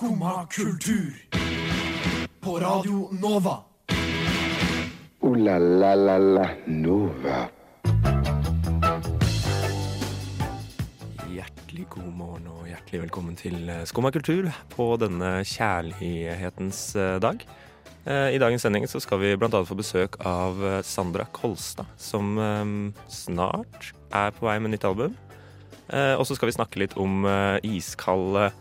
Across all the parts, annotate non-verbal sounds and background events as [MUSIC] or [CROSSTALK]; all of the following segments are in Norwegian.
Skumma kultur. På Radio Nova. O-la-la-la-la Nova. Hjertelig god morgen og hjertelig velkommen til eh, Skumma kultur på denne kjærlighetens eh, dag. Eh, I dagens sending så skal vi bl.a. få besøk av Sandra Kolstad, som snart er på vei med nytt album. Eh, Og så skal vi snakke litt om iskald eh,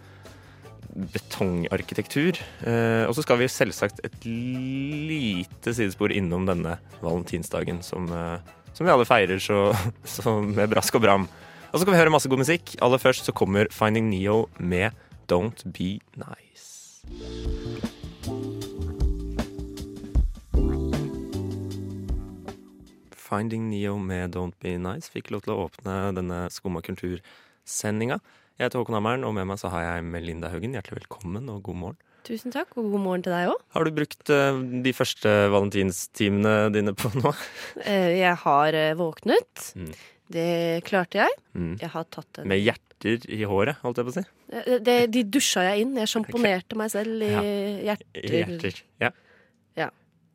betongarkitektur. Eh, Og så skal vi selvsagt et lite sidespor innom denne valentinsdagen som, eh, som vi alle feirer så, [LAUGHS] så med brask og bram. Og så skal vi høre masse god musikk. Aller først så kommer Finding Neo med Don't Be Nice. Finding Neo med Don't Be Nice fikk lov til å åpne denne Skumma kultur-sendinga. Jeg heter Håkon Hammeren, og med meg så har jeg Melinda Haugen. Hjertelig velkommen og god morgen. Tusen takk, og god morgen til deg òg. Har du brukt eh, de første valentinstimene dine på nå? [LAUGHS] Jeg har eh, våknet. Mm. Det klarte jeg. Mm. Jeg har tatt en Med hjerter i håret, holdt jeg på å si. Eh, det, De dusja jeg inn. Jeg sjamponerte meg selv i Ja. hjerter. Hjerter. Ja.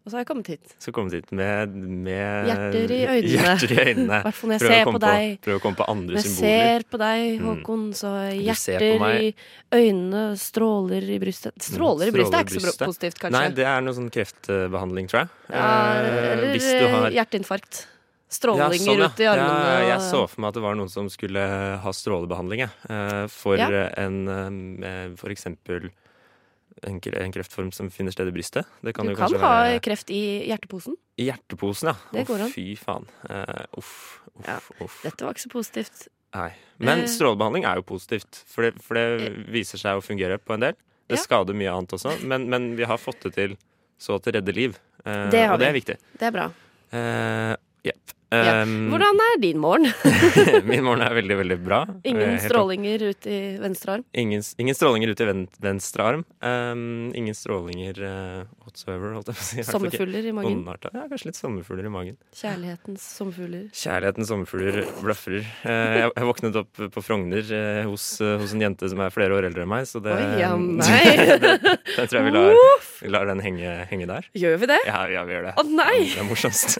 Og så har jeg kommet hit. Så kommet hit med, med Hjerter i øynene. Hjerter i øynene. [LAUGHS] Hvert fall når jeg ser på deg. Prøv å komme på andre Når jeg symboler. ser på deg, Mm. Håkon, så hjerter i øynene, stråler i brystet. Stråler i brystet er ikke så positivt, kanskje. Nei, det er noe sånn kreftbehandling, tror jeg. ja, Eh, eller har hjerteinfarkt. Strålinger ja, sånn, ja. ut i armene. Ja, jeg så for meg at det var noen som skulle ha strålebehandling, jeg. Eh, For en eh, For eksempel en, en kreftform som finner sted i brystet. Det kan Du kan ha være kreft i hjerteposen. i hjerteposen, ja. Det går an. fy faen. Uh, uff, uff, Ja. uff. Dette var ikke så positivt. Nei. Men Eh. strålebehandling er jo positivt, for det, for det viser seg å fungere på en del. Det Ja. skader mye annet også, men, men vi har fått det til så at det redder liv. Uh, Det og det er viktig. Det er bra. Uh, Jepp. Ja. Um, Hvordan er din morgen? [LAUGHS] Min morgen er veldig, veldig bra. Ingen Eh, strålinger ut i venstre arm? Ingen, ingen strålinger ut i ven, venstre arm. Um, ingen strålinger uh, whatsoever, holdt jeg på å si. Sommerfugler i magen? ondarta. Ja, kanskje litt sommerfugler i magen. Kjærlighetens sommerfugler. Kjærlighetens sommerfugler bløffer. Uh, jeg, jeg våknet opp på Frogner uh, hos, eh, hos en jente som er flere år eldre enn meg, så det, Oi, ja, [LAUGHS] nei det, det tror jeg vi lar, vi lar den henge, henge der. Gjør vi det? Ja, ja, vi gjør det. Å nei! Det er morsomst.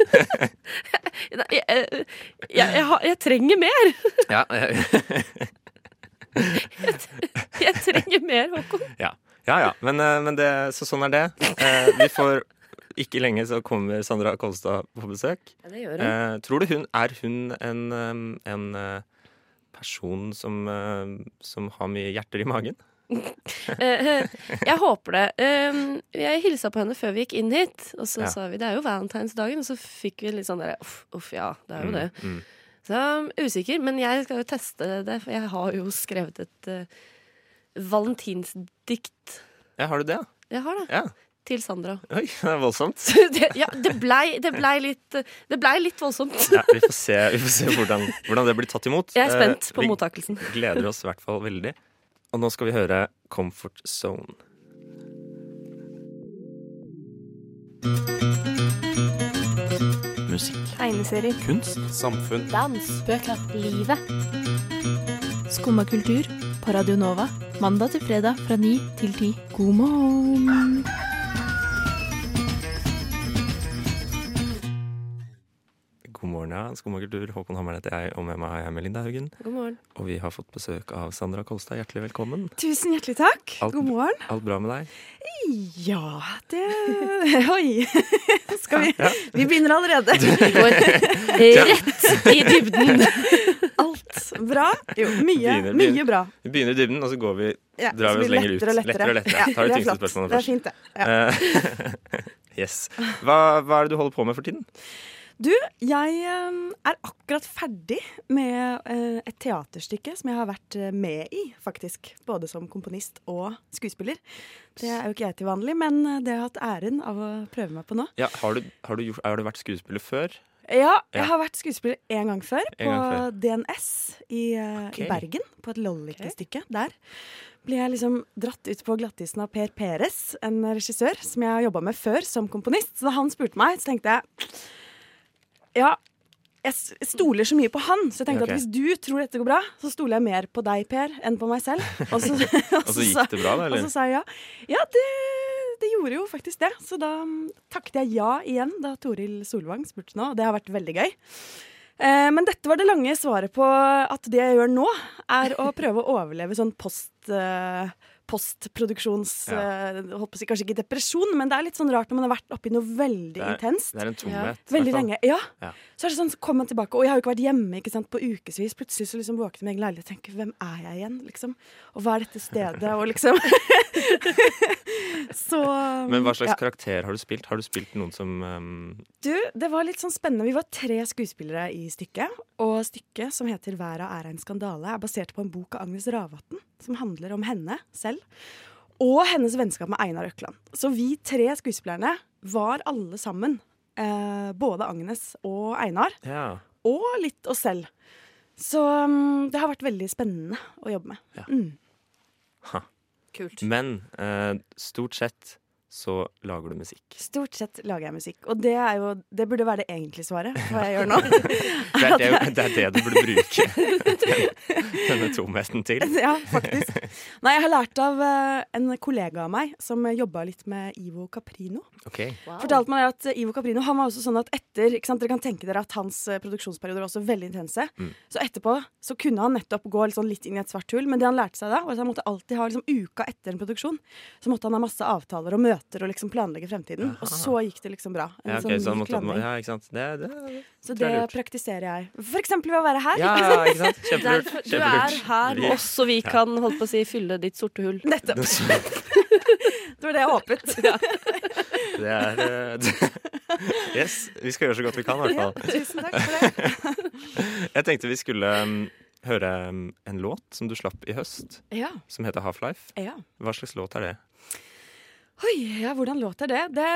[LAUGHS] Jeg, jeg, jeg, jeg, jeg trenger mer! ja, [LAUGHS] jeg, Jeg trenger mer, Håkon. ja, ja, ja. Men, eh, men det, så sånn er det. Eh, vi får ikke lenge så kommer Sandra Kolstad på besøk. Ja, det gjør hun. Eh, tror du hun er hun en, um, en eh, person som, eh, som har mye hjerter i magen? Eh, jeg håper det. Eh, Jeg hilsa på henne før vi gikk inn hit, og så Ja. sa vi det er jo valentinsdagen, og så fikk vi litt sånn derre uff, uff, ja, det er jo det. Mm, mm. Så um, usikker, men jeg skal jo teste det, for jeg har jo skrevet et uh, valentinsdikt. Ja, har du det? Jeg har det. Ja. Til Sandra. Oi, det er voldsomt. [LAUGHS] det, ja, det blei, det blei litt Det blei litt voldsomt. Ja, vi får se, vi får se hvordan, hvordan det blir tatt imot. Jeg er spent Eh, mottakelsen. vi gleder oss i hvert fall veldig. Og nå skal vi høre Comfort Zone. Musikk, Tegneserier, kunst, Samfunn. dans, bøker, livet. Skumma kultur på Radio Nova. Mandag til fredag fra ni til ti. God morgen! God morgen, ja. Skumma kultur. Håkon Hammeren heter jeg, og med meg har jeg Melinda Haugen. God morgen. Og vi har fått besøk av Sandra Kolstad. Hjertelig velkommen. Tusen hjertelig takk. Alt- God morgen. Alt bra med deg? Ja, det [LAUGHS] Oi! Skal vi Vi begynner allerede. Vi går rett i dybden. Alt bra? Jo, mye, Begynner- mye bra. Vi begynner i dybden, og så går vi Ja, Drar vi oss lenger ut. og lettere. Lettere og lettere. Ja, Tar er tyngste spørsmålene først. Det er fint, det. Ja. [LAUGHS] Yes. Hva, hva er det du holder på med for tiden? Du, jeg eh, er akkurat ferdig med eh, et teaterstykke som jeg har vært eh, med i, faktisk. Både som komponist og skuespiller. Det er jo ikke jeg til vanlig, men eh, det har jeg hatt æren av å prøve meg på nå. Ja, har, du, har, du gjort, har du vært skuespiller før? Ja, jeg har vært skuespiller en gang før, En på gang før. DNS i, okay. I Bergen. På et Lollike-stykke der. Ble jeg liksom dratt ut på glattisen av Per Peres, en regissør som jeg har jobba med før som komponist. Så da han spurte meg, så tenkte jeg ja, jeg stoler så mye på han, så jeg tenkte okay. at hvis du tror dette går bra, så stoler jeg mer på deg, Per, enn på meg selv. [LAUGHS] Og så, Og så [LAUGHS] gikk det bra, da? Eller? Og så sa jeg ja. Ja, det, det gjorde jo faktisk det. Så da mm, takket jeg ja igjen da Toril Solvang spurte nå, og det har vært veldig gøy. Eh, men dette var det lange svaret på at det jeg gjør nå, er å prøve å overleve sånn post... Eh, Postproduksjons Ja. Uh, si, Kanskje ikke depresjon, men det er litt sånn rart når man har vært oppi noe veldig Det er- intenst. Det er en tomhet. Ja. Veldig lenge. Ja. Ja. Så er det sånn, så kommer man tilbake, og jeg har jo ikke vært hjemme ikke sant, på ukevis. Plutselig så liksom våkner jeg med egen leilighet og tenker hvem er jeg igjen, liksom? Og hva er dette stedet? Og liksom [LAUGHS] Så Men hva slags ja. karakter har du spilt? Har du spilt noen som um, Du, det var litt sånn spennende. Vi var tre skuespillere i stykket. Og stykket, som heter 'Verda er en skandale', er basert på en bok av Agnes Ravatn, som handler om henne selv. Og hennes vennskap med Einar Økland. Så vi tre skuespillerne var alle sammen. Eh, både Agnes og Einar. Ja. Og litt oss selv. Så mm, det har vært veldig spennende å jobbe med. Ja. Mm. Kult. Men eh, stort sett så lager du musikk. Stort sett lager jeg musikk. Og det, jo, det burde være det egentlige svaret hva jeg gjør nå. [LAUGHS] [LAUGHS] Det er det, det, er det du burde bruke den, [LAUGHS] denne tomheten til. ja, faktisk. Nei, jeg har lært av eh, en kollega av meg som jobba litt med Ivo Caprino. Ok, Fortalte meg at eh, Ivo Caprino han var også sånn at etter ikke sant, Dere kan tenke dere at hans eh, produksjonsperioder var også veldig intense. Mm. Så etterpå så kunne han nettopp gå litt, sånn litt inn i et svart hull. Men det han lærte seg da, var at han måtte alltid ha liksom, uka etter en produksjon Så måtte han ha masse avtaler og møter og liksom planlegge fremtiden. Og så gikk det liksom bra. En ja, okay, sånn så myk måtte, landing. ja, ikke sant. Det, det, Så det jeg er praktiserer jeg. For eksempel ved å være her. ja, [LAUGHS] ikke sant. Kjempelurt. Derfor, du er her, også vi kan holdt på å si, fylle ditt sorte hull. Nettopp. [LAUGHS] [LAUGHS] Det var det jeg håpet. Det er uh, [LAUGHS] Yes, vi skal gjøre så godt vi kan, i hvert fall. Tusen takk for det. [LAUGHS] Jeg tenkte vi skulle um, høre um, en låt som du slapp i høst, Ja. som heter Half-Life. ja. Hva slags låt er det? Oi, ja, hvordan låter det? det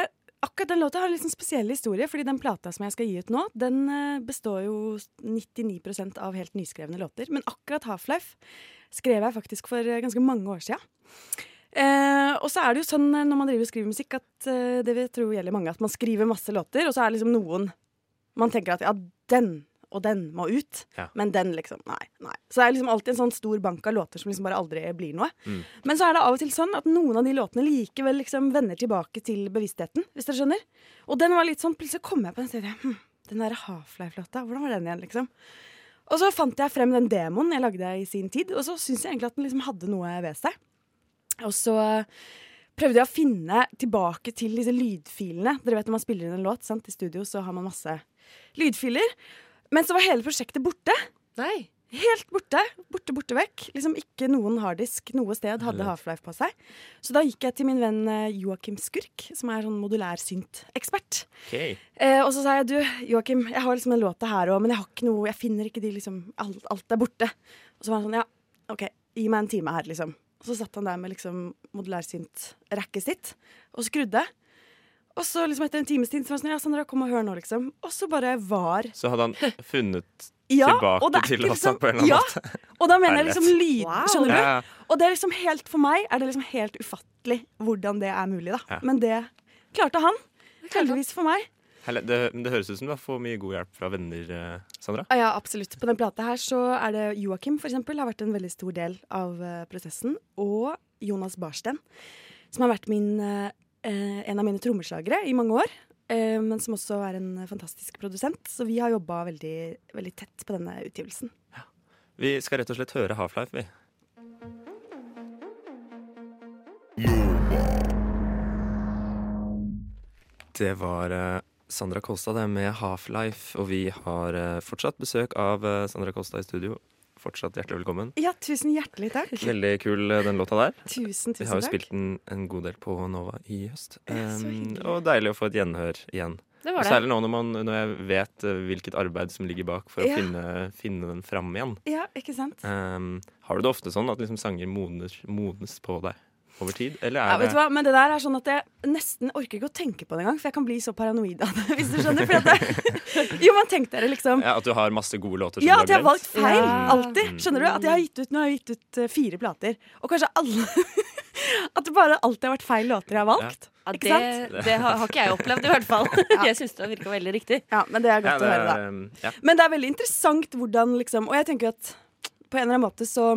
akkurat den låta har en sånn spesiell historie, fordi den plata som jeg skal gi ut nå, den eh, består jo 99% av helt nyskrevne låter. Men akkurat Half-Life skrev jeg faktisk for eh, ganske mange år sia. Eh, og så er det jo sånn eh, når man driver og skriver musikk, at eh, det vil tror gjelder mange, at man skriver masse låter, og så er det liksom noen man tenker at ja, den og den må ut, Ja. men den liksom Nei. nei. Så det er liksom alltid en sånn stor bank av låter som liksom bare aldri blir noe. Mm. Men så er det av og til sånn at noen av de låtene likevel liksom vender tilbake til bevisstheten, hvis dere skjønner. Og den var litt sånn, plutselig kom jeg på den serien. hm, den der Half-Life-låta, hvordan var den igjen, liksom? Og så fant jeg frem den demoen jeg lagde i sin tid, og så syns jeg egentlig at den liksom hadde noe ved seg. Og så prøvde jeg å finne tilbake til disse lydfilene. Dere vet når man spiller inn en låt sant? i studio, så har man masse lydfiler. Men så var hele prosjektet borte. Nei. Helt borte. Borte, borte vekk. Liksom Ikke noen harddisk noe sted hadde Half-Life på seg. Så da gikk jeg til min venn eh, Joakim Skurk, som er sånn modulær synt-ekspert. Ok, Eh, og så sa jeg du, Joakim, jeg har liksom en låt her òg, men jeg har ikke noe, jeg finner ikke de liksom Alt, alt er borte. Og så var han sånn, ja, OK, gi meg en time her, liksom. Og så satt han der med liksom modulærsynt-racket sitt og skrudde. Og så liksom etter en times tid så var han sånn, ja, Sandra, kom og hør nå, liksom. Og så bare var Så hadde han funnet [LAUGHS] ja, tilbake er til oss liksom- på en eller annen ja, måte? Og da mener jeg liksom lyd, Wow. skjønner du? Ja, Og det er liksom helt, for meg er det liksom helt ufattelig hvordan det er mulig, da. Ja. Men det klarte han. Heldigvis for meg. Helle, det, det høres ut som du har fått mye god hjelp fra venner, eh, Sandra. Ja, absolutt. På den plata her så er det Joakim, for eksempel, har vært en veldig stor del av eh, prosessen. Og Jonas Barsten, som har vært min, eh, en av mine trommeslagere i mange år. eh, men som også er en fantastisk produsent. Så vi har jobba veldig, veldig tett på denne utgivelsen. Vi skal rett og slett høre Half-Life, vi. Det var Sandra Kolstad det med Half-Life, og vi har eh, fortsatt besøk av eh, Sandra Kolstad i studio. Fortsatt hjertelig velkommen. Ja, tusen hjertelig takk. Veldig kul eh, den låta der. Tusen, tusen Vi har jo spilt den en god del på Nova i høst. Um, og deilig å få et gjenhør igjen. Det var det. Særlig nå når, man, når jeg vet hvilket arbeid som ligger bak for å Ja. finne, finne den fram igjen. Ja, ikke sant? Um, har du det ofte sånn at liksom sanger modnes, modnes på deg over tid? Eller er Ja, vet du hva? Men det der er sånn at jeg nesten orker ikke å tenke på det engang, for jeg kan bli så paranoid av det. [LAUGHS] Hvis du skjønner for at det, [LAUGHS] Jo, men tenk dere liksom ja, at du har masse gode låter som Ja, du at jeg har har valgt feil. Ja. Alltid. Skjønner du? At jeg har gitt ut, nå har jeg gitt ut eh, fire plater, og kanskje alle [LAUGHS] At det bare alltid har vært feil låter jeg har valgt. Ja, Ikke det, det har, har ikke jeg opplevd, i hvert fall. Jeg syns det virka veldig riktig. Ja, men det er Ja, godt det å høre, da. um, ja. Men det er veldig interessant hvordan liksom Og jeg tenker at på en eller annen måte så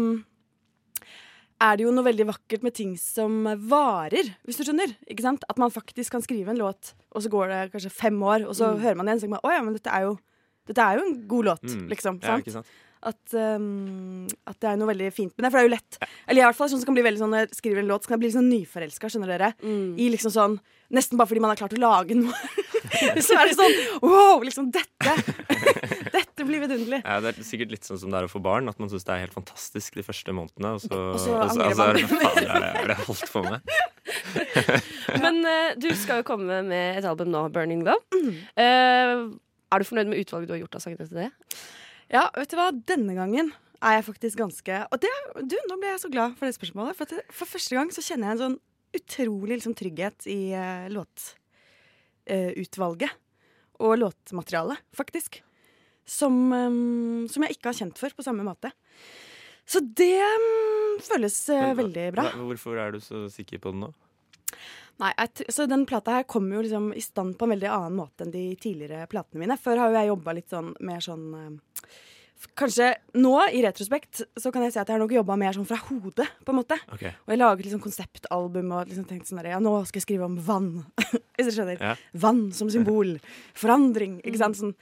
er det jo noe veldig vakkert med ting som varer, hvis du skjønner. Ikke sant? At man faktisk kan skrive en låt, og så går det kanskje fem år, og så hører man det igjen og tenker man å ja, men dette er jo, dette er jo en god låt, Mm. liksom. Ja, sant? ikke sant? At, um, at det er noe veldig fint med det. For det er jo lett. Eller i hvert fall sånn som kan bli veldig sånn Når jeg skriver en låt, så kan jeg bli sånn nyforelska, skjønner dere. I liksom sånn Nesten bare fordi man har klart å lage noe. [LAUGHS] så er det sånn wow, liksom dette. [LAUGHS] dette blir vidunderlig. Ja, det er sikkert litt sånn som det er å få barn, at man syns det er helt fantastisk de første månedene, og så, Og så og så, angrer og så er det, faen, er det, holdt på med? [LAUGHS] Men uh, du skal jo komme med et album nå, 'Burning Love'. Uh, er du fornøyd med utvalget du har gjort av sangene til det? Ja, vet du hva? Denne gangen er jeg faktisk ganske Og det, du, nå ble jeg så glad for det spørsmålet. For, at det, for første gang så kjenner jeg en sånn utrolig liksom, trygghet i uh, låtutvalget. og låtmaterialet, faktisk. Som, eh, som jeg ikke har kjent før på samme måte. Så det mm, føles eh, Men veldig bra. Hvorfor er du så sikker på den nå? Nei, så den plata her kommer jo liksom i stand på en veldig annen måte enn de tidligere platene mine. Før har jo jeg jobba litt sånn mer sånn eh, Kanskje nå, i retrospekt, så kan jeg si at jeg har nok jobba mer sånn fra hodet, på en måte. Ok, Og jeg laget liksom konseptalbum og liksom tenkte sånn der, Ja, nå skal jeg skrive om vann. [LAUGHS] Hvis du skjønner. Ja. Vann som symbol. Forandring. Ikke sant? Sånn.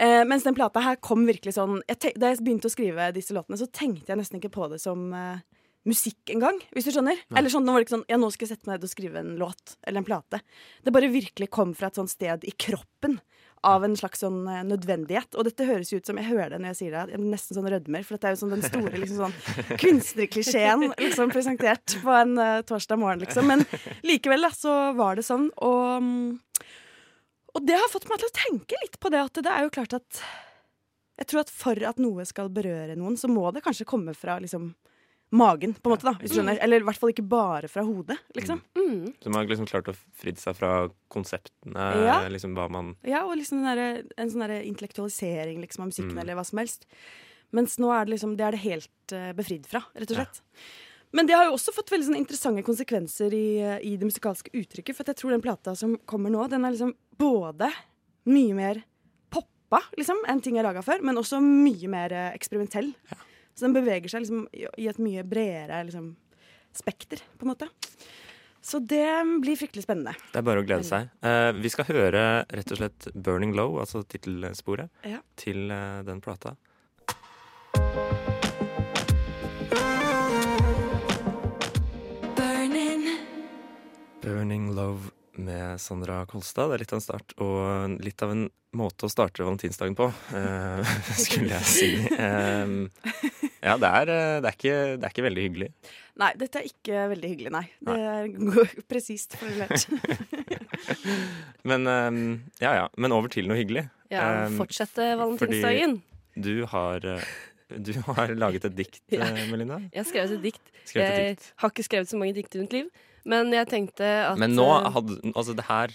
Eh, mens den plata her kom virkelig sånn jeg Da jeg begynte å skrive disse låtene, så tenkte jeg nesten ikke på det som eh, musikk engang, hvis du skjønner. Eller sånn, nå var det ikke sånn Ja, nå skal jeg sette meg ned og skrive en låt eller en plate. Det bare virkelig kom fra et sånt sted i kroppen. Av en slags sånn eh, nødvendighet. Og dette høres jo ut som Jeg hører det når jeg sier det. Jeg nesten sånn rødmer. For dette er jo sånn den store liksom sånn [LAUGHS] kunstnerklisjeen liksom presentert på en eh, torsdag morgen, liksom. Men likevel, da, så var det sånn. Og, mm, og det har fått meg til å tenke litt på det at det er jo klart at Jeg tror at for at noe skal berøre noen, så må det kanskje komme fra liksom magen, på en måte, da. Hvis du skjønner. Eller i hvert fall ikke bare fra hodet, liksom. Mm. Så man har liksom klart å fridde seg fra konseptene, Ja. liksom hva man Ja, og liksom den derre- en sånn derre intellektualisering liksom, av musikken Mm. eller hva som helst. Mens nå er det liksom Det er det helt eh, befridd fra, rett og slett. Men det har jo også fått veldig sånn interessante konsekvenser i, eh, i det musikalske uttrykket. For jeg tror den plata som kommer nå, den er liksom både mye mer poppa liksom, enn ting jeg laga før, men også mye mer eksperimentell. eksperimentell. Så den beveger seg liksom i, i et mye bredere liksom, spekter, på en måte. Så det blir fryktelig spennende. Det er bare å glede seg. Uh, vi skal høre rett og slett 'Burning Low', altså tittelsporet, Ja. til uh, den plata. Burning Love med Sandra Kolstad. Det er litt av en start, og litt av en måte å starte valentinsdagen på, eh, [LAUGHS] skulle jeg si. Eh, ja, det er, eh, det, er ikke, det er ikke veldig hyggelig. Nei, dette er ikke veldig hyggelig, nei. Det er [LAUGHS] presist formulert. [LAUGHS] Men eh, ja, ja. Men over til noe hyggelig. Ja, Eh, Fortsette valentinsdagen. Du har, eh, du har laget et dikt, Ja. eh, Melinda. Jeg har skrevet et dikt. Skrevet et dikt. Jeg har ikke skrevet så mange dikt i mitt liv, men jeg tenkte at Men nå eh, hadde Altså, det her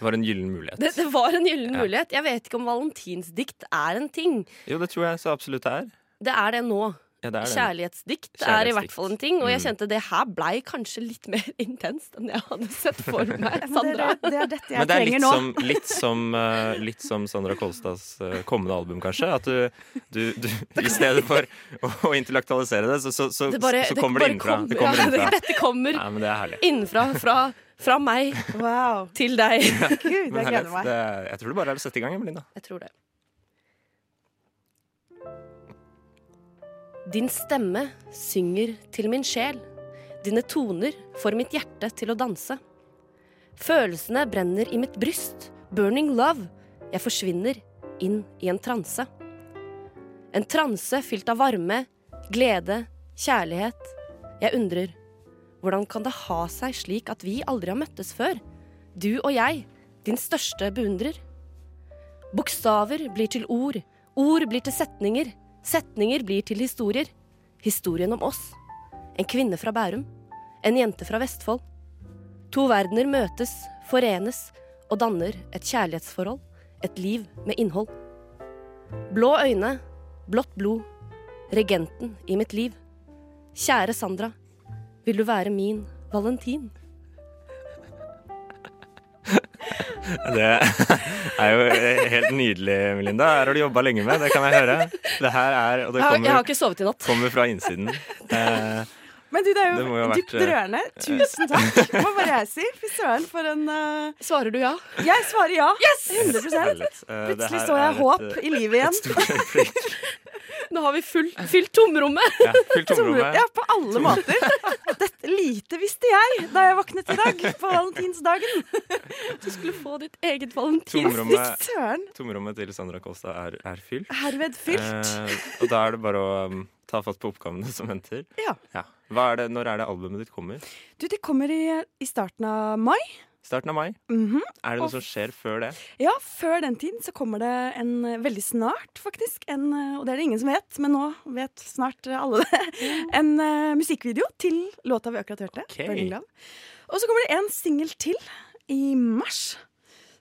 var en gyllen mulighet. det, det var en gyllen Ja. mulighet. Jeg vet ikke om valentinsdikt er en ting. Jo, det tror jeg så absolutt det er. Det er det nå. Ja, det er det. Kjærlighetsdikt er i hvert fall en ting. Og jeg Mm. kjente det her blei kanskje litt mer [LAUGHS] intenst enn jeg hadde sett for [LAUGHS] meg. Men det, er, det er dette jeg Men det er trenger litt nå. som, litt, som, uh, litt som Sandra Kolstads uh, kommende album, kanskje. At du, du, du [LAUGHS] i stedet for å, å intellektualisere det, så, så, så, Det bare, så kommer det innenfra. Det kommer ja, innenfra. Dette kommer Ja, det innenfra. Fra, fra meg Wow. til deg. Gud, jeg gleder meg. Det, jeg tror det bare er å sette i gang, Emelina. Jeg tror det. Din stemme synger til min sjel. Dine toner får mitt hjerte til å danse. Følelsene brenner i mitt bryst. Burning love. Jeg forsvinner inn i en transe. En transe fylt av varme, glede, kjærlighet. Jeg undrer, hvordan kan det ha seg slik at vi aldri har møttes før? Du og jeg, din største beundrer. Bokstaver blir til ord, ord blir til setninger, setninger blir til historier. Historien om oss. En kvinne fra Bærum, en jente fra Vestfold. To verdener møtes, forenes og danner et kjærlighetsforhold, et liv med innhold. Blå øyne, blått blod, regenten i mitt liv. Kjære Sandra, vil du være min valentin? Det er jo helt nydelig, Melinda. Her har du jobba lenge med, det kan jeg høre. Det her er, og det kommer, jeg har ikke sovet i natt. kommer fra innsiden. Eh, Men du, det er jo jo ha dypt vært, eh, rørende. [LAUGHS] Tusen takk, må bare jeg si. Fy søren, for en uh... Svarer du ja? Jeg svarer ja. 100 herlighet. Eh, Plutselig så jeg er et, håp i livet igjen. [LAUGHS] Nå har vi full, fylt tomrommet. Ja, fylt tomrommet. Ja, på alle måter. Dette lite visste jeg da jeg våknet i dag, på valentinsdagen. Du skulle få ditt eget valentinsdikt. Tomrommet, tomrommet til Sandra Kolstad er, er fylt. Herved fylt. Eh, og da er det bare å um, ta fatt på oppgavene som venter. Ja. Hva er det, når er det albumet ditt kommer? Du, det kommer i, i starten av mai. Starten av mai? Mhm. Er det noe som skjer før det? Ja, før den tid så kommer det en eh, veldig snart, faktisk. En, eh, og det er det ingen som vet, men nå vet snart eh, alle det. En uh, musikkvideo til låta vi akkurat hørte. Ok. Og så kommer det en singel til i mars.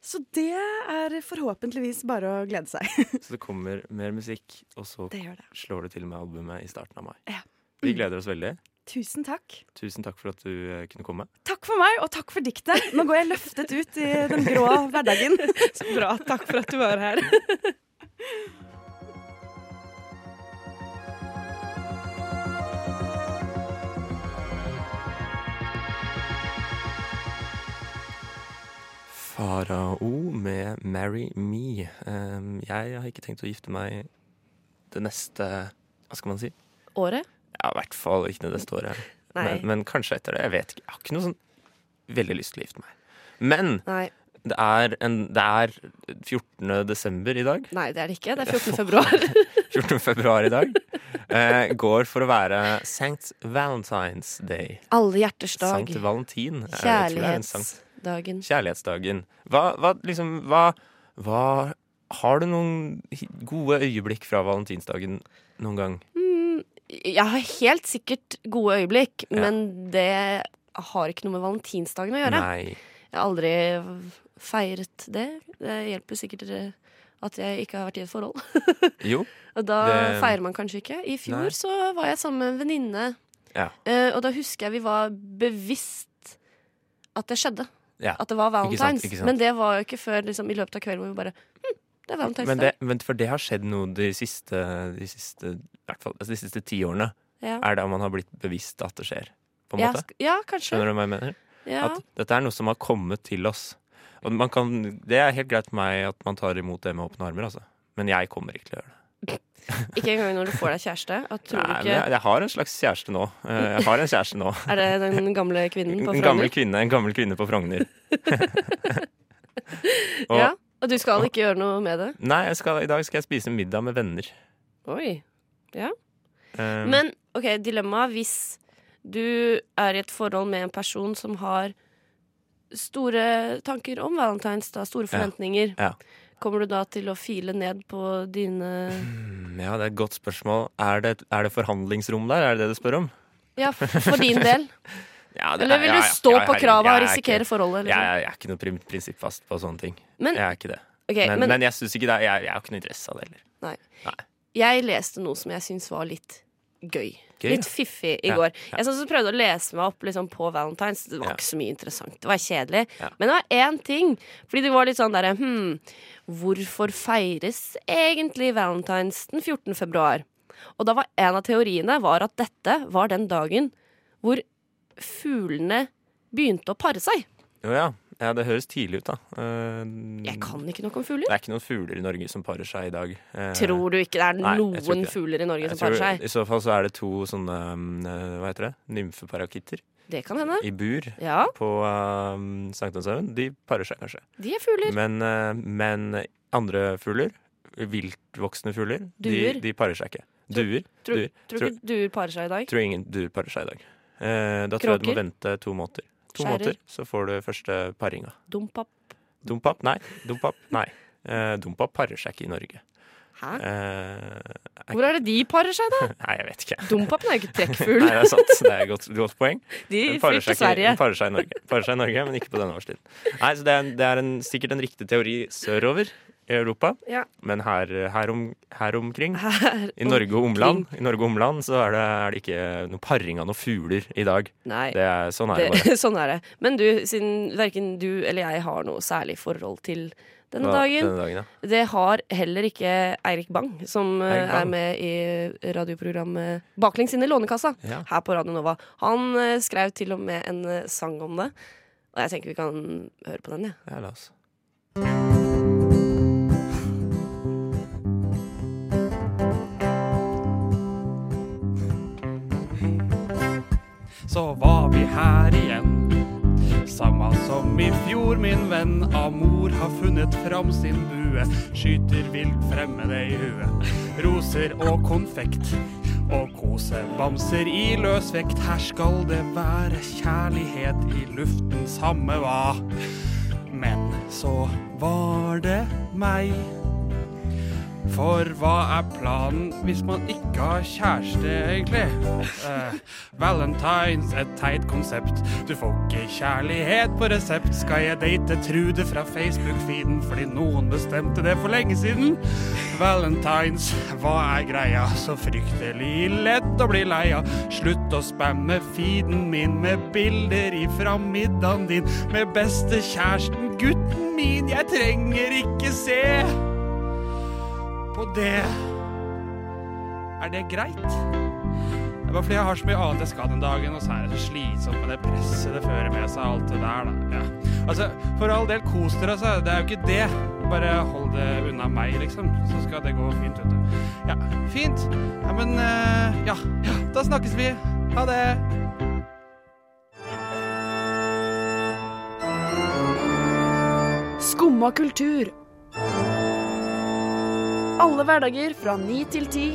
Så det er forhåpentligvis bare å glede seg. [LAUGHS] Så det kommer mer musikk, og så Det det. slår du til med albumet i starten av mai. Ja. Vi gleder oss veldig. Tusen takk. Tusen takk for at du eh, kunne komme. Takk for meg, og takk for diktet. Nå går jeg løftet ut i den grå hverdagen. [LAUGHS] Så bra. Takk for at du var her. [LAUGHS] Farao med 'Marry Me'. Jeg har ikke tenkt å gifte meg det neste Hva skal man si? Året? Ja, i hvert fall ikke det neste året. Men, men kanskje etter det. Jeg vet ikke. Jeg har ikke noe sånn veldig lyst til å gifte meg. Men Nei. det er, en, det er 14. desember i dag. Nei, det er det ikke. Det er 14. februar. [LAUGHS] 14. februar i dag. Eh, går for å være St. Valentine's Day. Alle hjerters dag. Sankt Valentin. Jeg tror det en sankt- Kjærlighetsdagen. Kjærlighetsdagen. Hva, hva liksom hva, hva Har du noen gode øyeblikk fra valentinsdagen noen gang? Mm, jeg har helt sikkert gode øyeblikk, Ja. men det har ikke noe med valentinsdagen å gjøre. Nei. Jeg har aldri feiret det. Det hjelper sikkert eh, at jeg ikke har vært i et forhold. [LAUGHS] Jo. Og da Det- feirer man kanskje ikke. I fjor Nei. så var jeg sammen med en venninne, Ja. eh, og da husker jeg vi var bevisst at det skjedde. Ja. At det var Ikke sant, valentines. ikke sant. Men det var jo ikke før liksom, i løpet av kvelden hvor vi bare hm, det er valentines Men, det, men for det har skjedd noe de siste, de siste, fall, altså de siste ti årene. Ja. Er det om man har blitt bevisst at det skjer. På en Ja, måte. ja, kanskje. Skjønner du hva jeg mener? Ja. At dette er noe som har kommet til oss. Og man kan, det er helt greit for meg at man tar imot det med åpne armer, altså. Men jeg kommer ikke til å gjøre det. [LAUGHS] Ikke engang når du får deg kjæreste. Nei, jeg, jeg har en slags kjæreste nå. Eh, Jeg har en kjæreste nå. [LAUGHS] Er det den gamle kvinnen på En gammel Frogner? kvinne, en gammel kvinne på Frogner. [LAUGHS] Og- Ja, og du skal ikke gjøre noe med det? Nei, skal, i dag skal jeg spise middag med venner. Oi. Eh, Men ok, dilemma hvis du er i et forhold med en person som har store tanker om valentines, da, store Ja, forventninger. ja. Kommer du da til å file ned på dine mm, ja, det er et godt spørsmål. Er det, er det forhandlingsrom der? Er det det du spør om? Ja, for din del? [LAUGHS] Ja, det Eller er- vil du ja, stå ja, på herregud, kravet og er risikere forholdet? Jeg, Liksom? er- jeg er ikke noe prin- prinsippfast på sånne ting. Men, Jeg er ikke det. Okay, Men, men men jeg syns ikke det. Jeg, jeg har ikke noe interesse av det heller. jeg leste noe som jeg syns var litt gøy. Gøy, Litt fiffig i går. Jeg sånn, så prøvde å lese meg opp liksom, på Valentines. Det var ikke så mye interessant. Det var kjedelig. Men det var én ting. Fordi det var litt sånn derre hm, Hvorfor feires egentlig Valentines den 14. februar? Og da var en av teoriene var at dette var den dagen hvor fuglene begynte å pare seg. Jo ja. Ja, det høres tidlig ut, da. Uh, Jeg kan ikke noe om fugler. Det er ikke noen fugler i Norge som parer seg i dag. Uh, Tror du ikke det er Nei, noen det. fugler i Norge jeg som tror, parer seg? I så fall så er det to sånne um, eh, Hva heter det? Nymfeparakitter Det kan hende. i bur Ja, på uh, Sankthanshaugen. De parer seg kanskje. de er fugler. Men, men andre fugler, viltvoksende fugler, de, Duer. de parer seg ikke. Duer. Tror, duer. tror tror- ikke duer parer seg i dag? Tror ingen duer parer seg i dag. Da tror jeg du må vente to måneder. To Skjærer? måneder, så får du første paringa. Dompap. Dompap? Nei. Dompap? Nei. Eh, Dompap parer seg ikke i Norge. Hæ? Eh, Hvor er det de parer seg, da? [LAUGHS] Nei, jeg vet ikke. Dompapen er jo ikke Nei, det er sant. Det er et godt, godt poeng. De flyr til Sverige. den parer seg i Norge. Parer seg i Norge, men ikke på denne årstiden. Nei, så Det er, det er en, sikkert en riktig teori sørover. I Europa. Ja. Men her, her, om, her omkring, Her i Norge og omland, i Norge og omland så er det, er det ikke noe paring av noen fugler i dag. Nei. Det er, sånn er det [LAUGHS] sånn er det. Men du, siden verken du eller jeg har noe særlig forhold til denne Hva- dagen, Denne dagen ja. det har heller ikke Eirik Bang, som eh, Eirik Bang. er med i radioprogrammet Baklengs inn i Lånekassa Ja. her på Radio Nova. Han eh, skrev til og med en eh, sang om det. Og jeg tenker vi kan høre på den, jeg. ja, la oss. Så var vi her igjen. Samme som i fjor, min venn. Amor har funnet fram sin bue. Skyter vilt fremmede i huet. Roser og konfekt. Og kosebamser i løs vekt. Her skal det være kjærlighet i luften, samme hva. Men så var det meg. For hva er planen hvis man ikke har kjæreste, egentlig? Uh, Valentines, et teit konsept. Du får ikke kjærlighet på resept. Skal jeg date Trude fra Facebook-feeden fordi noen bestemte det for lenge siden? Valentines, hva er greia? Så fryktelig lett å bli lei av. Slutt å spamme feeden min med bilder ifra middagen din. Med bestekjæresten, gutten min, jeg trenger ikke se på det. Er det greit? Det er bare fordi jeg har så mye annet jeg skal den dagen, og så er det så slitsomt med det presset det fører med seg, alt det der, da. Ja. Altså, for all del, kos dere, altså. Det er jo ikke det. Bare hold det unna meg, liksom. Så skal det gå fint, vet du. Ja, fint. Ja, men eh, ja. ja. Da snakkes vi. Ha det. Skumma kultur. Alle hverdager fra ni til ti.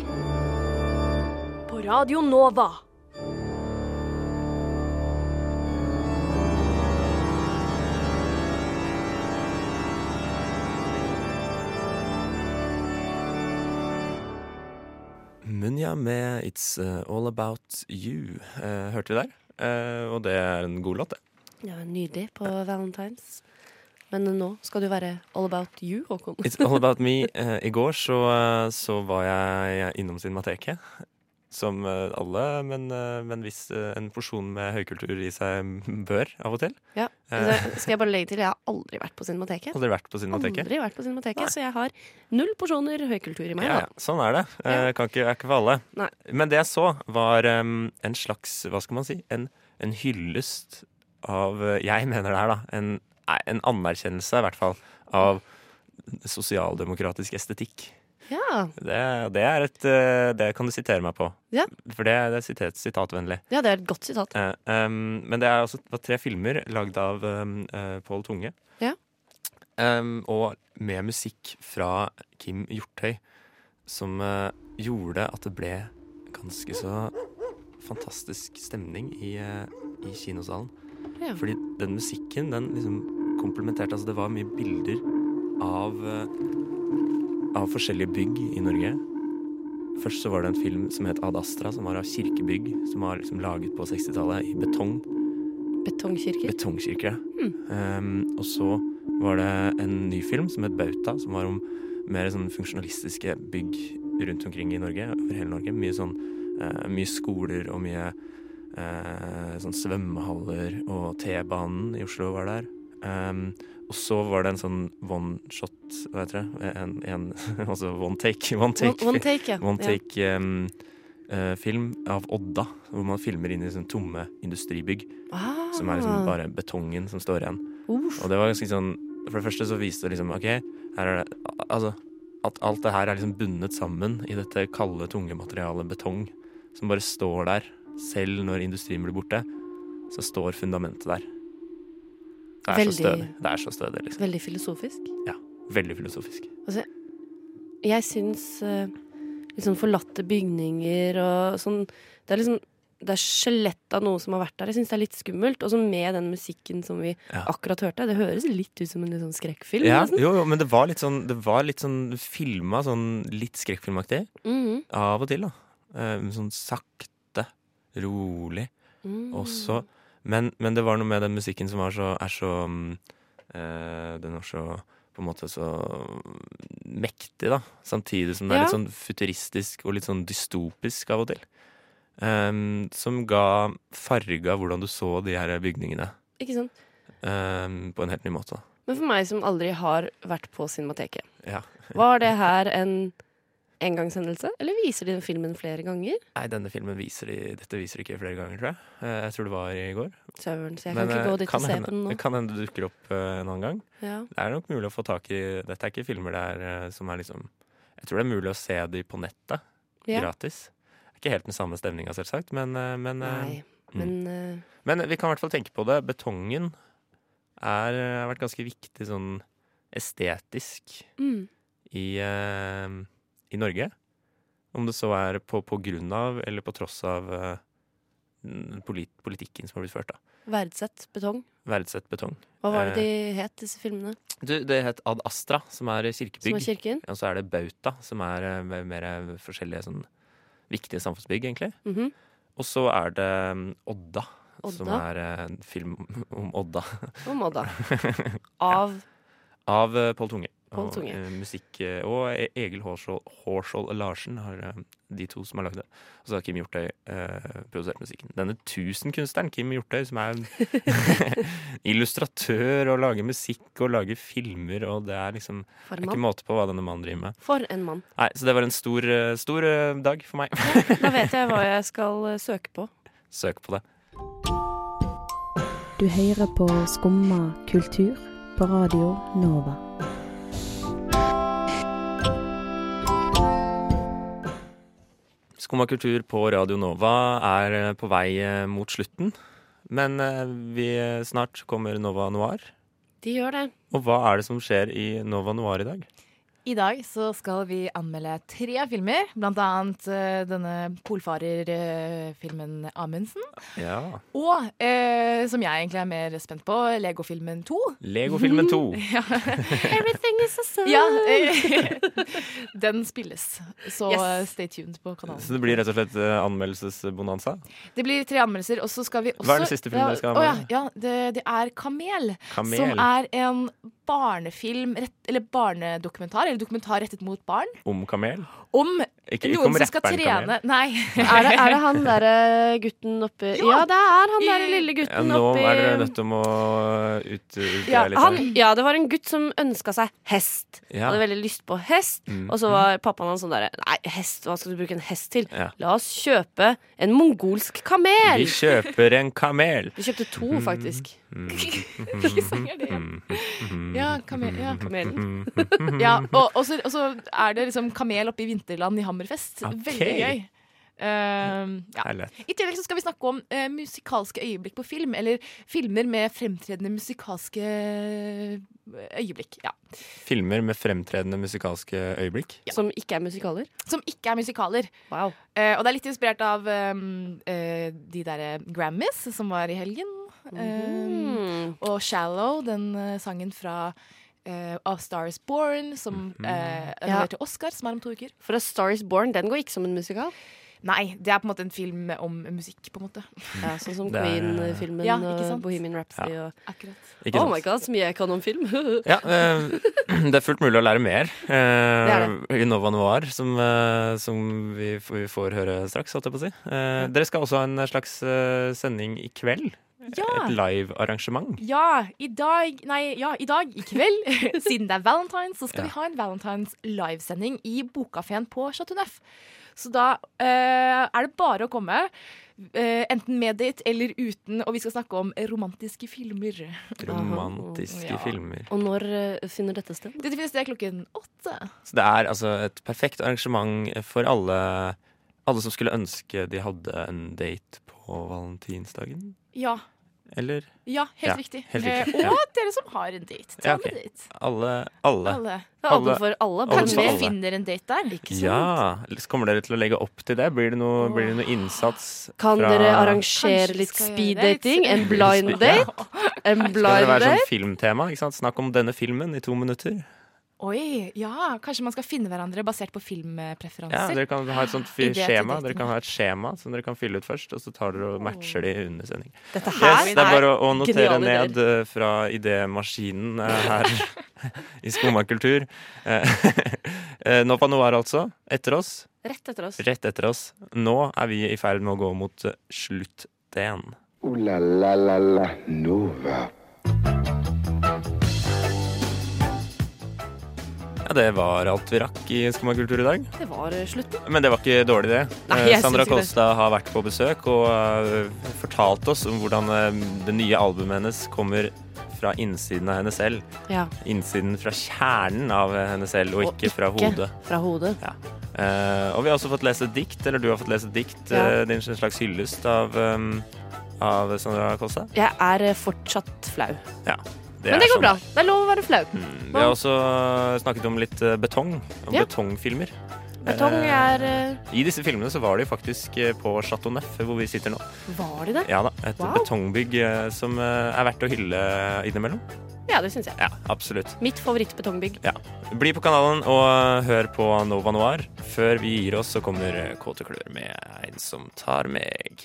På Radio Nova. Munja med It's uh, All About You. Eh, hørte vi der? Eh, og det er en god låt, det. Ja, nydelig på Valentines. Men nå skal du være all about you, Håkon. It's All About Me. Uh, I går så, eh, så var jeg innom Cinemateket. Som eh, alle, men, men hvis en porsjon med høykultur i seg bør av og til. Ja. Eh. Så skal jeg bare legge til, jeg har aldri vært på Cinemateket. Aldri vært på Cinemateket. Aldri vært på Cinemateket, så jeg har null porsjoner høykultur i meg. Ja, ja, sånn er det. Ja. kan ikke, er ikke for alle. Nei. Men det jeg så, var um, en slags Hva skal man si? En, en hyllest av Jeg mener det er, da. En, nei, en anerkjennelse, i hvert fall, av sosialdemokratisk estetikk. Ja. Det, det er et eh, Det kan du sitere meg på. Ja. For det, det er sitat, sitatvennlig. ja, det er et godt sitat. Uh, um, men det er også det tre filmer lagd av um, Pål Tunge. Ja. Um, og med musikk fra Kim Hjortøy, som uh, gjorde at det ble ganske så fantastisk stemning i, i kinosalen. Ja. Fordi den musikken, den liksom komplementerte Altså, det var mye bilder av eh, av forskjellige bygg i Norge. Først så var det en film som het Ad Astra, som var av kirkebygg som var liksom laget på 60-tallet i betong. Betongkirker. Betongkirker. Um, og så var det en ny film som het Bauta, som var om mer sånn funksjonalistiske bygg rundt omkring i Norge, over hele Norge. Mye sånn uh, mye skoler og mye uh, sånn svømmehaller, og T-banen i Oslo var der. Um, og så var det en sånn one shot, hva heter det? En, en, [LAUGHS] altså one take. One take, One, one take, ja. [LAUGHS] one ja. um, uh, film av Odda, hvor man filmer inn i sånn tomme industribygg. Ah. Som er liksom bare betongen som står igjen. Uff. Og det var ganske sånn For det første så viste det liksom OK, her er det Altså at alt det her er liksom bundet sammen i dette kalde, tunge materialet betong, som bare står der. Selv når industrien blir borte, så står fundamentet der. Det er Veldig- så stødig. Det er så stødig, liksom. Veldig filosofisk. Ja. Veldig filosofisk. Altså, Jeg syns litt liksom forlatte bygninger og sånn Det er liksom det er skjelett av noe som har vært der. Jeg syns det er litt skummelt. Og så med den musikken som vi Ja. akkurat hørte. Det høres litt ut som en sånn skrekkfilm. Ja, jo, jo, men det var litt sånn Det var litt sånn filma sånn litt skrekkfilmaktig. Mhm. Av og til, da. Eh, sånn sakte, rolig. Mm. også Men, men det var noe med den musikken som var så, er så eh, Den var så på en måte så mektig, da. Samtidig som det er litt sånn futuristisk og litt sånn dystopisk av og til. Um, som ga farga hvordan du så de her bygningene Ikke sant? Um, på en helt ny måte. da. Men for meg som aldri har vært på Cinemateket, Ja. var det her en engangshendelse? Eller viser de den filmen flere ganger? Nei, denne filmen viser de Dette viser de ikke flere ganger, tror jeg. Eh, jeg tror det var i går. Søren, så jeg Men, kan ikke eh, gå dit og se hende, på den nå. Det kan hende det dukker opp eh, en annen gang. Ja. Det er nok mulig å få tak i Dette er ikke filmer der som er liksom Jeg tror det er mulig å se de på nettet Ja. gratis. Ikke helt den samme stemninga, selvsagt, men, men, Nei, men eh, men vi kan i hvert fall tenke på det. Betongen er, har vært ganske viktig sånn estetisk mm, i, eh, i Norge. Om det så er på, på grunn av eller på tross av eh, polit, politikken som har blitt ført. da. Verdsett betong. Verdsett betong. Hva var det Eh, de het, disse filmene? Du, det het Ad Astra, som er kirkebygg. Som er kirken? Og så er det Bauta, som er eh, mer, forskjellige sånn viktige samfunnsbygg, egentlig. Mhm. Og så er det Odda, Odda, som er eh, en film om Odda. Om Odda. [LAUGHS] Av Av eh, Pål Tunge. Og, Tunge. eh, musikk eh, Og E- Egil Hårskjold Larsen har eh, de to som har lagd det. Og så har Kim Hjortøy eh, produsert musikken. Denne tusenkunstneren Kim Hjortøy, som er [LAUGHS] illustratør og lager musikk og lager filmer, og det er liksom det er ikke måte på hva denne mannen driver med. For en mann. Nei, Så det var en stor, stor dag for meg. Da vet jeg hva jeg skal søke på. [LAUGHS] Søk på det. Du hører på Skumma kultur på Radio Nova. Skumma kultur på Radio Nova er eh, på vei eh, mot slutten. Men eh, vi snart kommer Nova Noir. De gjør det. Og hva er det som skjer i Nova Noir i dag? I dag så skal vi anmelde tre filmer, blant annet uh, denne polfarerfilmen Amundsen. Ja. Og, uh, som jeg egentlig er mer spent på, Lego-filmen 2. Legofilmen 2. [LAUGHS] Ja. [LAUGHS] Everything is a song. ja [LAUGHS] den spilles, så Yes. stay tuned på kanalen. Så det blir rett og slett anmeldelsesbonanza? Det blir tre anmeldelser, og så skal vi også Hva er den siste filmen dere skal anmelde? ja, anmelde? ja det, det er Kamel, Kamel. som er en barnefilm, rett, eller barnedokumentar, eller dokumentar rettet mot barn, Om kamel? om Ikke, ikke noen som skal trene Nei. [LAUGHS] Er det, er det han derre gutten oppi Ja, det er han derre lille Ja, gutten nå oppi er dere nødt til å ut, ut Ja, litt han, ja, det var en gutt som ønska seg hest. Ja. Hadde veldig lyst på hest. Mm, Og så var pappaen hans sånn derre Nei, hest, hva skal du bruke en hest til? Ja. La oss kjøpe en mongolsk kamel. Vi kjøper en kamel. Vi kjøpte to, faktisk. Mm. [LAUGHS] Hvilken sang er det? Ja, kamel. Ja. kamelen. Ja, og, og, så, og så er det liksom kamel oppe i vinterland i Hammerfest. Okay. Veldig gøy. Uh, ja. I tillegg så skal vi snakke om uh, musikalske øyeblikk på film, eller filmer med fremtredende musikalske øyeblikk. Ja. Filmer med fremtredende musikalske øyeblikk. Som ikke er musikaler. Som ikke er musikaler. Wow. Uh, og det er litt inspirert av um, eh, de derre Grammys som var i helgen. Mm. og 'Shallow', den eh, sangen fra eh, Star is Born, som uh, er Ja. til Oscar, som er om to uker. For A Star Is Born, den går ikke som en musikal. Nei, det er på en måte en film om musikk, på en måte. [LAUGHS] Ja, sånn som Queen-filmen Ja, og? Bohemian Rhapsody og Akkurat. Ikke Oh my god, så mye jeg kan om film. [LAUGHS] Ja, eh, [CLEARS THROAT] det er fullt mulig å lære mer eh, Det i Nova Noir, som, eh, som vi, vi får høre straks, holdt jeg på å si. Eh, dere skal også ha en slags eh, sending i kveld. Ja! Et live-arrangement. Ja, i dag Nei, ja, i dag, i kveld, [LAUGHS] siden det er valentines, så skal Ja. vi ha en valentines livesending i Bokkafeen på Chateau Neuf. Så da uh, er det bare å komme. Uh, enten med date eller uten, og vi skal snakke om romantiske filmer. Romantiske Ja. filmer. Og når uh, finner dette sted? Dette finner sted klokken åtte. Så det er altså et perfekt arrangement for alle, alle som skulle ønske de hadde en date på valentinsdagen. Ja. Eller Ja, helt Ja, riktig. helt riktig, Eh, og dere som har en date. Ta Ja, okay. med date. alle. Alle. Alle. Det er Alle- for alle. Kanskje dere vi finner en date der. Ikke sant? Ja! Så Kommer dere til å legge opp til det? Blir det noe, blir det noe innsats Kan fra dere arrangere litt skal speed gjøre det. dating? En blind date? En Skal det være sånn filmtema? Ikke sant? Snakk om denne filmen i to minutter. Oi, ja, kanskje man skal finne hverandre basert på Ja, filmpreferanser. Dere kan ha et sånt skjema. Dere kan ha et skjema som dere kan fylle ut først, og så tar dere og matcher de under sending. Dette Yes, det er bare å, å notere ned eh, fra idémaskinen eh, her. [LAUGHS] i Skomakultur. kultur. Eh, [LAUGHS] Nova Noir, altså. Etter oss. Rett etter oss. Rett etter oss. Nå er vi i ferd med å gå mot slutt-D-en. Uh, la la la la Nova. Det var alt vi rakk i Skummakultur i dag. Det var eh, slutten. Men det var ikke dårlig, det. Nei, Eh, Sandra. Kolstad har vært på besøk og eh, fortalt oss om hvordan det nye albumet hennes kommer fra innsiden av henne selv. Ja. Innsiden fra kjernen av henne selv, og, ikke fra hodet. Fra hodet. Eh, og vi har også fått lese dikt, eller du har fått lese dikt, Ja. din slags hyllest av, av Sandra Kolstad. Jeg er fortsatt flau. Ja, det Men det går sånn. bra. Det er lov å være flau. Vi har også eh, snakket om litt eh, betong, om Ja. betongfilmer. Betong Eh, er eh, I disse filmene så var de faktisk på Chateau Neuf, hvor vi sitter nå. Var de det? Ja da, Et Wow. betongbygg som er verdt å hylle innimellom. Ja, det syns jeg. Ja, absolutt. Mitt favorittbetongbygg. Ja. Bli på kanalen og hør på Nova Noir. Før vi gir oss, så kommer Kåte klør med En som tar meg.